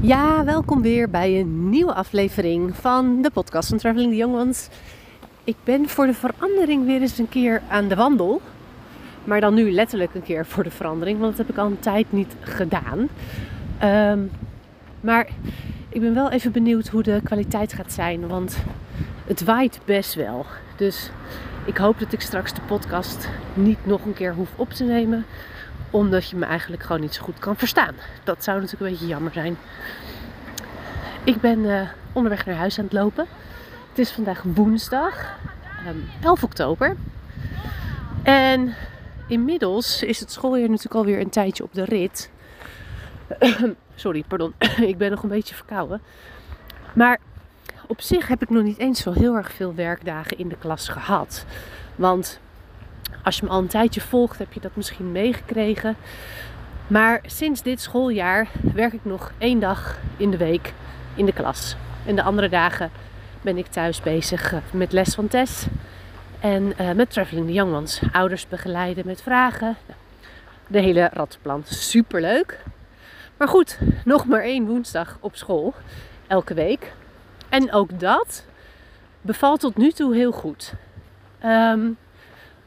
Ja, welkom weer bij een nieuwe aflevering van de podcast van Traveling the Young Ones. Ik ben voor de verandering weer eens een keer aan de wandel. Maar dan nu letterlijk een keer voor de verandering, want dat heb ik al een tijd niet gedaan. Ehm, maar ik ben wel even benieuwd hoe de kwaliteit gaat zijn, want het waait best wel. Dus ik hoop dat ik straks de podcast niet nog een keer hoef op te nemen omdat je me eigenlijk gewoon niet zo goed kan verstaan. Dat zou natuurlijk een beetje jammer zijn. Ik ben uh, onderweg naar huis aan het lopen. Het is vandaag woensdag, um, ehm, 11 oktober. En inmiddels is het schooljaar natuurlijk alweer een tijdje op de rit. Sorry, pardon. ik ben nog een beetje verkouden. Maar op zich heb ik nog niet eens zo heel erg veel werkdagen in de klas gehad. Want als je me al een tijdje volgt, heb je dat misschien meegekregen. Maar sinds dit schooljaar werk ik nog één dag in de week in de klas. En de andere dagen ben ik thuis bezig eh, met les van Tess. En uh, met Traveling the Young Ones. Ouders begeleiden met vragen. De hele rattenplan. Super leuk. Maar goed, nog maar één woensdag op school. Elke week. En ook dat bevalt tot nu toe heel goed. Um,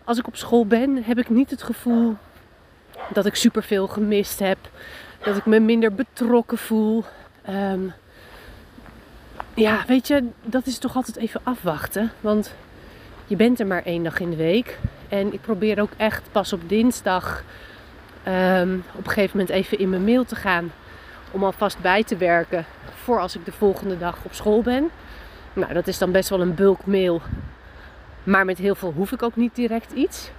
als ik op school ben, heb ik niet het gevoel dat ik superveel gemist heb. Dat ik me minder betrokken voel. Ehm, ja, weet je, dat is toch altijd even afwachten. Want je bent er maar één dag in de week. En ik probeer ook echt pas op dinsdag ehm, op een gegeven moment even in mijn mail te gaan. Om alvast bij te werken voor als ik de volgende dag op school ben. Nou, dat is dan best wel een bulk mail maar met heel veel hoef ik ook niet direct iets.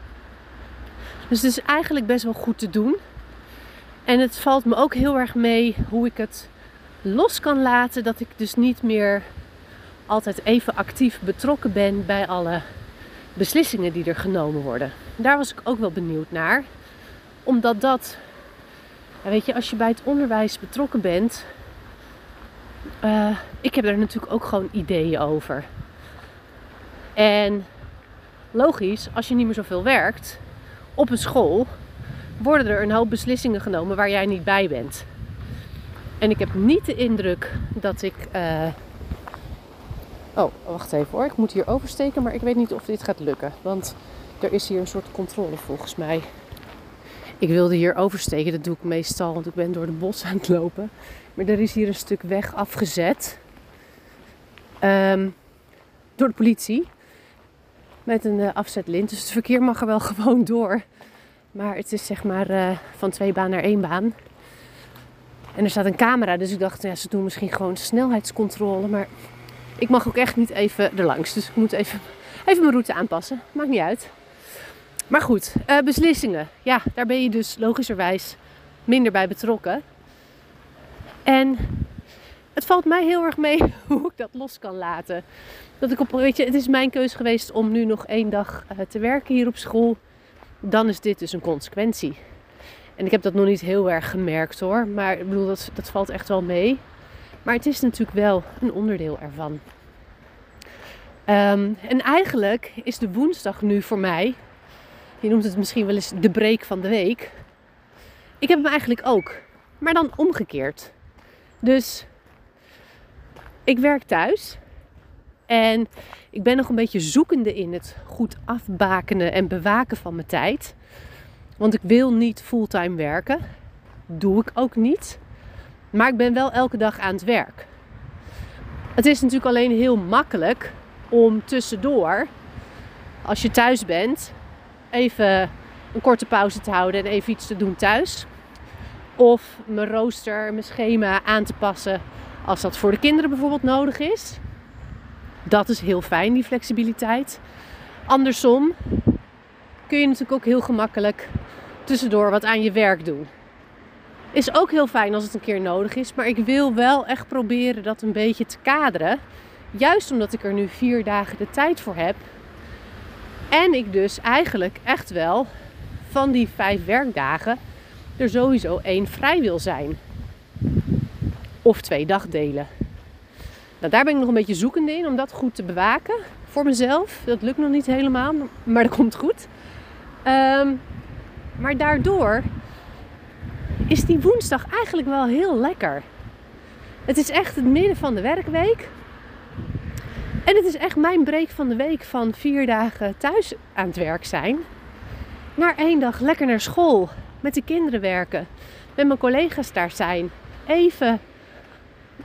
Dus het is eigenlijk best wel goed te doen. En het valt me ook heel erg mee hoe ik het los kan laten. Dat ik dus niet meer altijd even actief betrokken ben bij alle beslissingen die er genomen worden. Daar was ik ook wel benieuwd naar. Omdat dat, weet je, als je bij het onderwijs betrokken bent. Uh, ik heb er natuurlijk ook gewoon ideeën over. En logisch, als je niet meer zoveel werkt op een school, worden er een hoop beslissingen genomen waar jij niet bij bent. En ik heb niet de indruk dat ik. Uh... Oh, wacht even hoor. Ik moet hier oversteken, maar ik weet niet of dit gaat lukken. Want er is hier een soort controle volgens mij. Ik wilde hier oversteken, dat doe ik meestal, want ik ben door de bos aan het lopen. Maar er is hier een stuk weg afgezet. Um, door de politie met een uh, afzetlint. Dus het verkeer mag er wel gewoon door. Maar het is zeg maar uh, van twee baan naar één baan. En er staat een camera, dus ik dacht, ja, ze doen misschien gewoon snelheidscontrole. Maar ik mag ook echt niet even erlangs. Dus ik moet even, even mijn route aanpassen. Maakt niet uit. Maar goed, uh, beslissingen. Ja, daar ben je dus logischerwijs minder bij betrokken. En het valt mij heel erg mee hoe ik dat los kan laten. Dat ik op, weet je, het is mijn keuze geweest om nu nog één dag uh, te werken hier op school. Dan is dit dus een consequentie. En ik heb dat nog niet heel erg gemerkt hoor. Maar ik bedoel, dat, dat valt echt wel mee. Maar het is natuurlijk wel een onderdeel ervan. Um, en eigenlijk is de woensdag nu voor mij, je noemt het misschien wel eens de break van de week. Ik heb hem eigenlijk ook, maar dan omgekeerd. Dus ik werk thuis en ik ben nog een beetje zoekende in het goed afbakenen en bewaken van mijn tijd. Want ik wil niet fulltime werken. Doe ik ook niet. Maar ik ben wel elke dag aan het werk. Het is natuurlijk alleen heel makkelijk om tussendoor, als je thuis bent, even een korte pauze te houden en even iets te doen thuis. Of mijn rooster, mijn schema aan te passen als dat voor de kinderen bijvoorbeeld nodig is. Dat is heel fijn, die flexibiliteit. Andersom kun je natuurlijk ook heel gemakkelijk tussendoor wat aan je werk doen. Is ook heel fijn als het een keer nodig is, maar ik wil wel echt proberen dat een beetje te kaderen. Juist omdat ik er nu vier dagen de tijd voor heb. En ik dus eigenlijk echt wel van die vijf werkdagen er sowieso één vrij wil zijn. Of twee dagdelen. Nou, daar ben ik nog een beetje zoekende in om dat goed te bewaken voor mezelf. Dat lukt nog niet helemaal, maar dat komt goed. Um, maar daardoor is die woensdag eigenlijk wel heel lekker. Het is echt het midden van de werkweek. En het is echt mijn break van de week van vier dagen thuis aan het werk zijn. Naar één dag lekker naar school. Met de kinderen werken. Met mijn collega's daar zijn. Even.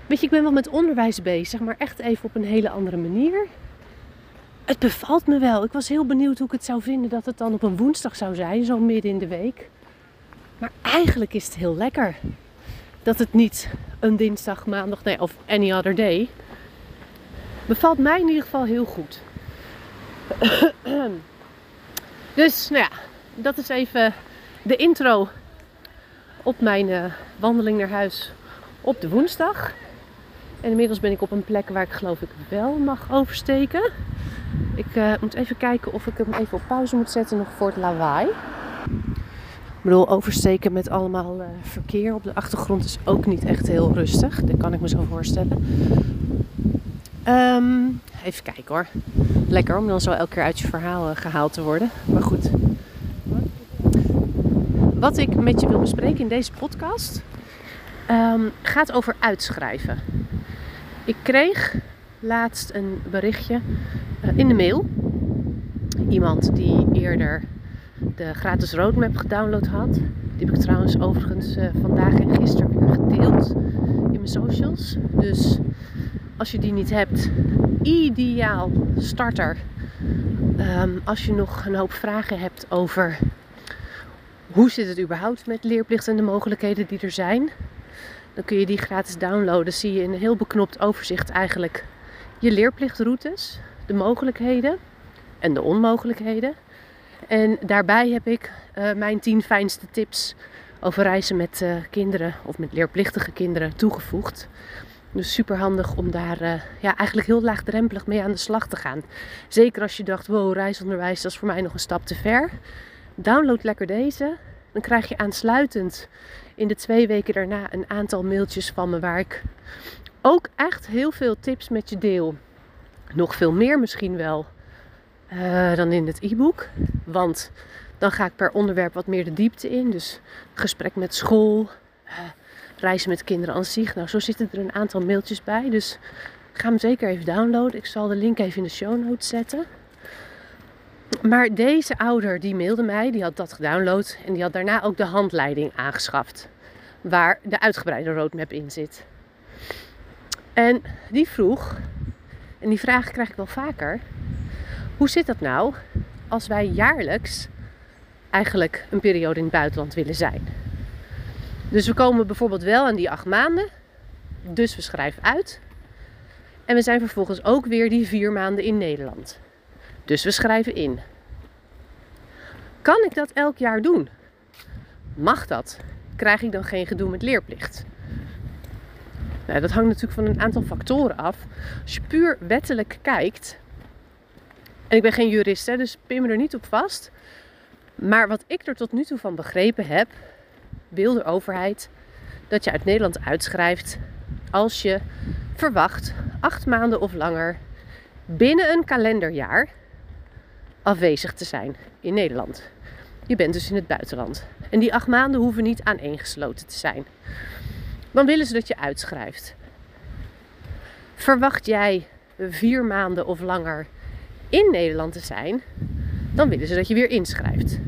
Weet je, ik ben wel met onderwijs bezig, maar echt even op een hele andere manier. Het bevalt me wel. Ik was heel benieuwd hoe ik het zou vinden dat het dan op een woensdag zou zijn, zo midden in de week. Maar eigenlijk is het heel lekker. Dat het niet een dinsdag, maandag, nee, of any other day. Bevalt mij in ieder geval heel goed. dus, nou ja, dat is even de intro op mijn uh, wandeling naar huis op de woensdag. En inmiddels ben ik op een plek waar ik geloof ik wel mag oversteken. Ik uh, moet even kijken of ik hem even op pauze moet zetten nog voor het lawaai. Ik bedoel, oversteken met allemaal uh, verkeer op de achtergrond is ook niet echt heel rustig. Dat kan ik me zo voorstellen. Um, even kijken hoor. Lekker om dan zo elke keer uit je verhaal uh, gehaald te worden. Maar goed. Wat ik met je wil bespreken in deze podcast um, gaat over uitschrijven. Ik kreeg laatst een berichtje uh, in de mail. Iemand die eerder de gratis roadmap gedownload had. Die heb ik trouwens overigens uh, vandaag en gisteren weer gedeeld in mijn socials. Dus als je die niet hebt, ideaal starter. Um, als je nog een hoop vragen hebt over hoe zit het überhaupt met leerplicht en de mogelijkheden die er zijn, dan kun je die gratis downloaden. Zie je in een heel beknopt overzicht eigenlijk je leerplichtroutes, de mogelijkheden en de onmogelijkheden. En daarbij heb ik uh, mijn 10 fijnste tips over reizen met uh, kinderen of met leerplichtige kinderen toegevoegd. Dus super handig om daar uh, ja, eigenlijk heel laagdrempelig mee aan de slag te gaan. Zeker als je dacht, wow, reisonderwijs, dat is voor mij nog een stap te ver. Download lekker deze. Dan krijg je aansluitend in de twee weken daarna een aantal mailtjes van me waar ik ook echt heel veel tips met je deel. Nog veel meer misschien wel uh, dan in het e-book. Want dan ga ik per onderwerp wat meer de diepte in. Dus gesprek met school, uh, reizen met kinderen aan zich. Nou, zo zitten er een aantal mailtjes bij. Dus ga hem zeker even downloaden. Ik zal de link even in de show notes zetten. Maar deze ouder die mailde mij, die had dat gedownload en die had daarna ook de handleiding aangeschaft. Waar de uitgebreide roadmap in zit. En die vroeg, en die vraag krijg ik wel vaker. Hoe zit dat nou als wij jaarlijks eigenlijk een periode in het buitenland willen zijn? Dus we komen bijvoorbeeld wel aan die acht maanden. Dus we schrijven uit. En we zijn vervolgens ook weer die vier maanden in Nederland. Dus we schrijven in. Kan ik dat elk jaar doen? Mag dat? Krijg ik dan geen gedoe met leerplicht? Nou, dat hangt natuurlijk van een aantal factoren af. Als je puur wettelijk kijkt, en ik ben geen jurist, hè, dus pin me er niet op vast. Maar wat ik er tot nu toe van begrepen heb, wil de overheid dat je uit Nederland uitschrijft als je verwacht acht maanden of langer binnen een kalenderjaar afwezig te zijn in Nederland. Je bent dus in het buitenland. En die acht maanden hoeven niet aaneengesloten te zijn. Dan willen ze dat je uitschrijft. Verwacht jij vier maanden of langer in Nederland te zijn, dan willen ze dat je weer inschrijft.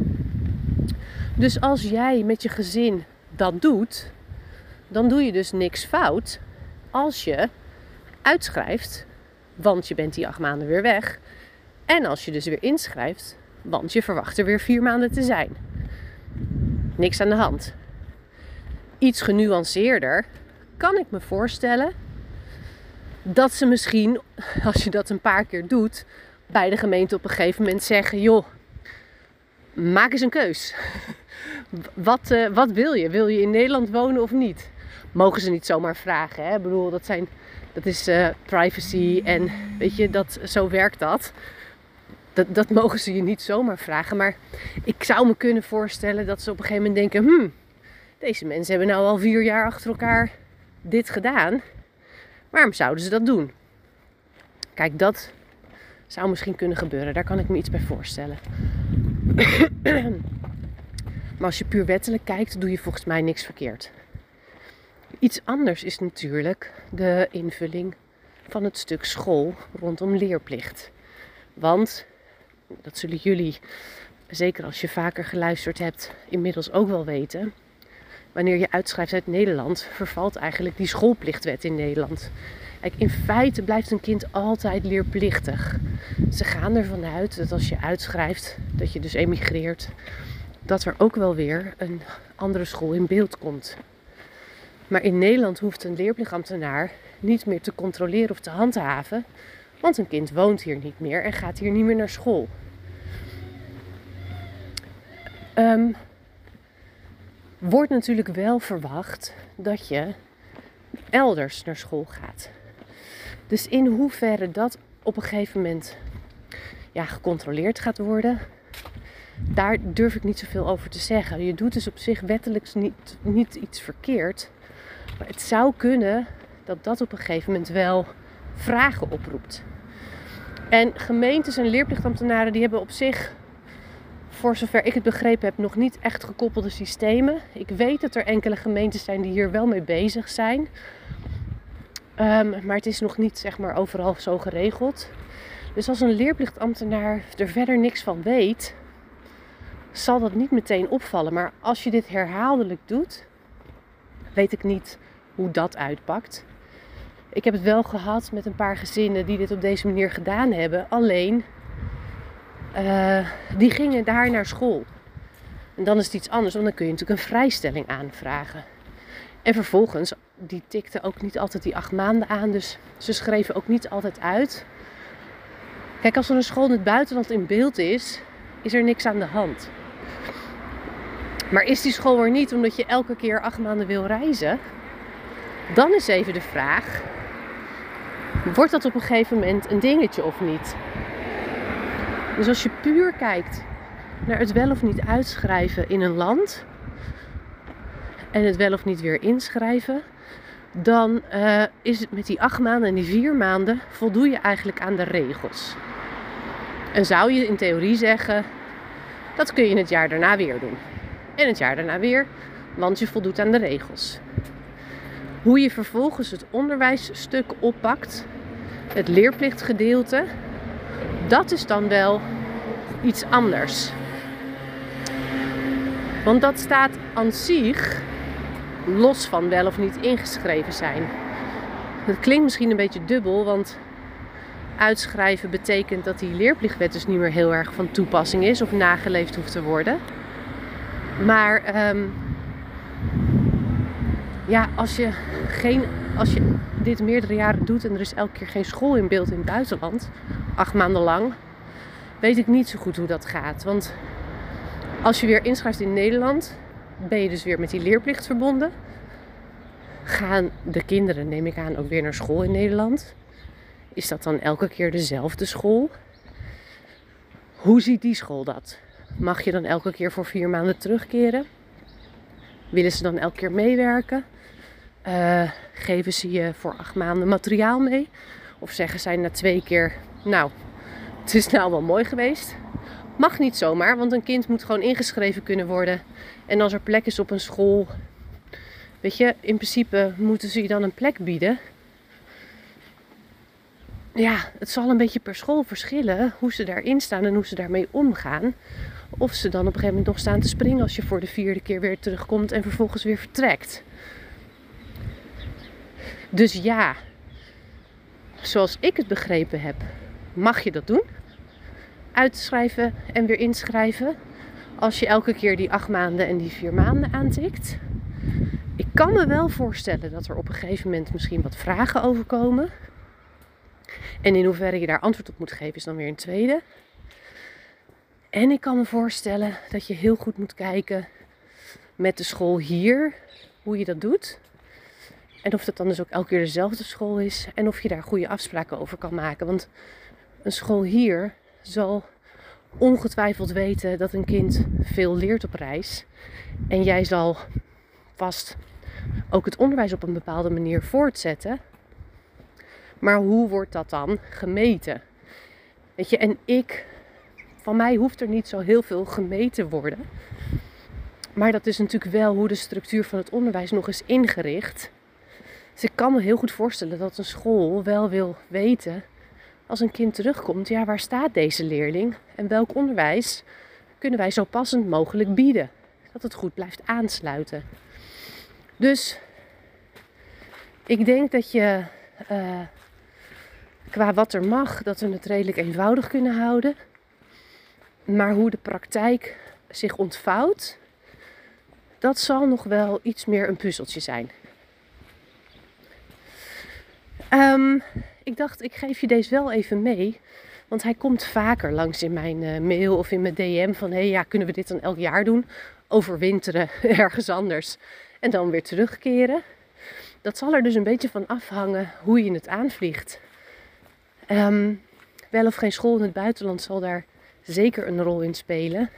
Dus als jij met je gezin dat doet, dan doe je dus niks fout als je uitschrijft, want je bent die acht maanden weer weg. En als je dus weer inschrijft, want je verwacht er weer vier maanden te zijn. Niks aan de hand. Iets genuanceerder kan ik me voorstellen dat ze misschien, als je dat een paar keer doet, bij de gemeente op een gegeven moment zeggen: joh, maak eens een keus. wat, uh, wat wil je? Wil je in Nederland wonen of niet? Mogen ze niet zomaar vragen. Hè? Ik bedoel, dat, zijn, dat is uh, privacy en weet je, dat, zo werkt dat. Dat. Dat mogen ze je niet zomaar vragen. Maar ik zou me kunnen voorstellen dat ze op een gegeven moment denken: hmm, deze mensen hebben nou al vier jaar achter elkaar dit gedaan. Waarom zouden ze dat doen? Kijk, dat zou misschien kunnen gebeuren. Daar kan ik me iets bij voorstellen. maar als je puur wettelijk kijkt, doe je volgens mij niks verkeerd. Iets anders is natuurlijk de invulling van het stuk school rondom leerplicht. Want, dat zullen jullie, zeker als je vaker geluisterd hebt, inmiddels ook wel weten. Wanneer je uitschrijft uit Nederland, vervalt eigenlijk die schoolplichtwet in Nederland. Kijk, in feite blijft een kind altijd leerplichtig. Ze gaan ervan uit dat als je uitschrijft, dat je dus emigreert, dat er ook wel weer een andere school in beeld komt. Maar in Nederland hoeft een leerplichtambtenaar niet meer te controleren of te handhaven, want een kind woont hier niet meer en gaat hier niet meer naar school. Um, wordt natuurlijk wel verwacht dat je elders naar school gaat. Dus in hoeverre dat op een gegeven moment ja, gecontroleerd gaat worden, daar durf ik niet zoveel over te zeggen. Je doet dus op zich wettelijk niet, niet iets verkeerd. Maar het zou kunnen dat dat op een gegeven moment wel vragen oproept. En gemeentes en leerplichtambtenaren die hebben op zich, voor zover ik het begrepen heb, nog niet echt gekoppelde systemen. Ik weet dat er enkele gemeentes zijn die hier wel mee bezig zijn. Um, maar het is nog niet zeg maar, overal zo geregeld. Dus als een leerplichtambtenaar er verder niks van weet, zal dat niet meteen opvallen. Maar als je dit herhaaldelijk doet, weet ik niet hoe dat uitpakt. Ik heb het wel gehad met een paar gezinnen die dit op deze manier gedaan hebben. Alleen, uh, die gingen daar naar school. En dan is het iets anders, want dan kun je natuurlijk een vrijstelling aanvragen. En vervolgens, die tikte ook niet altijd die acht maanden aan. Dus ze schreven ook niet altijd uit. Kijk, als er een school in het buitenland in beeld is, is er niks aan de hand. Maar is die school er niet omdat je elke keer acht maanden wil reizen? Dan is even de vraag: wordt dat op een gegeven moment een dingetje of niet? Dus als je puur kijkt naar het wel of niet uitschrijven in een land en het wel of niet weer inschrijven, dan uh, is het met die acht maanden en die vier maanden voldoe je eigenlijk aan de regels. En zou je in theorie zeggen, dat kun je het jaar daarna weer doen. En het jaar daarna weer, want je voldoet aan de regels. Hoe je vervolgens het onderwijsstuk oppakt, het leerplichtgedeelte, dat is dan wel iets anders. Want dat staat aan zich los van wel of niet ingeschreven zijn. Dat klinkt misschien een beetje dubbel, want uitschrijven betekent dat die leerplichtwet dus niet meer heel erg van toepassing is of nageleefd hoeft te worden. Maar um, ja, als je, geen, als je dit meerdere jaren doet en er is elke keer geen school in beeld in het buitenland, acht maanden lang, weet ik niet zo goed hoe dat gaat. Want als je weer inschrijft in Nederland, ben je dus weer met die leerplicht verbonden. Gaan de kinderen, neem ik aan, ook weer naar school in Nederland? Is dat dan elke keer dezelfde school? Hoe ziet die school dat? Mag je dan elke keer voor vier maanden terugkeren? Willen ze dan elke keer meewerken? Uh, geven ze je voor acht maanden materiaal mee? Of zeggen zij na twee keer, nou, het is nou wel mooi geweest. Mag niet zomaar, want een kind moet gewoon ingeschreven kunnen worden. En als er plek is op een school, weet je, in principe moeten ze je dan een plek bieden. Ja, het zal een beetje per school verschillen hoe ze daarin staan en hoe ze daarmee omgaan. Of ze dan op een gegeven moment nog staan te springen als je voor de vierde keer weer terugkomt en vervolgens weer vertrekt. Dus ja, zoals ik het begrepen heb, mag je dat doen. Uitschrijven en weer inschrijven. Als je elke keer die acht maanden en die vier maanden aantikt. Ik kan me wel voorstellen dat er op een gegeven moment misschien wat vragen overkomen. En in hoeverre je daar antwoord op moet geven is dan weer een tweede. En ik kan me voorstellen dat je heel goed moet kijken met de school hier hoe je dat doet. En of dat dan dus ook elke keer dezelfde school is. En of je daar goede afspraken over kan maken. Want een school hier zal ongetwijfeld weten dat een kind veel leert op reis. En jij zal vast ook het onderwijs op een bepaalde manier voortzetten. Maar hoe wordt dat dan gemeten? Weet je, en ik, van mij hoeft er niet zo heel veel gemeten worden. Maar dat is natuurlijk wel hoe de structuur van het onderwijs nog is ingericht. Dus ik kan me heel goed voorstellen dat een school wel wil weten als een kind terugkomt, ja, waar staat deze leerling en welk onderwijs kunnen wij zo passend mogelijk bieden? Dat het goed blijft aansluiten. Dus ik denk dat je uh, qua wat er mag, dat we het redelijk eenvoudig kunnen houden. Maar hoe de praktijk zich ontvouwt, dat zal nog wel iets meer een puzzeltje zijn. Um, ik dacht, ik geef je deze wel even mee. Want hij komt vaker langs in mijn uh, mail of in mijn DM van... hé, hey, ja, kunnen we dit dan elk jaar doen? Overwinteren ergens anders en dan weer terugkeren. Dat zal er dus een beetje van afhangen hoe je het aanvliegt. Um, wel of geen school in het buitenland zal daar zeker een rol in spelen.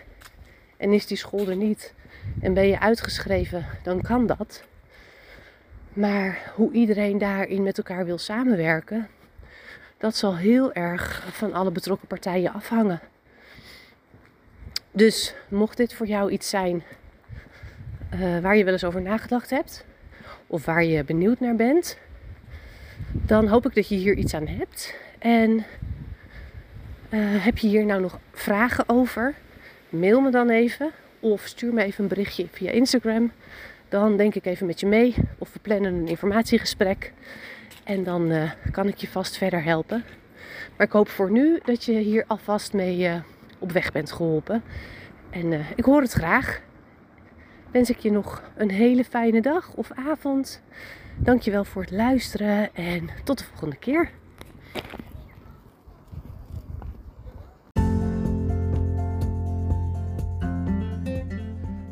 En is die school er niet en ben je uitgeschreven, dan kan dat. Maar hoe iedereen daarin met elkaar wil samenwerken, dat zal heel erg van alle betrokken partijen afhangen. Dus mocht dit voor jou iets zijn uh, waar je wel eens over nagedacht hebt, of waar je benieuwd naar bent, dan hoop ik dat je hier iets aan hebt. En uh, heb je hier nou nog vragen over? Mail me dan even of stuur me even een berichtje via Instagram. Dan denk ik even met je mee of we plannen een informatiegesprek. En dan uh, kan ik je vast verder helpen. Maar ik hoop voor nu dat je hier alvast mee uh, op weg bent geholpen. En uh, ik hoor het graag. Wens ik je nog een hele fijne dag of avond. Dankjewel voor het luisteren en tot de volgende keer.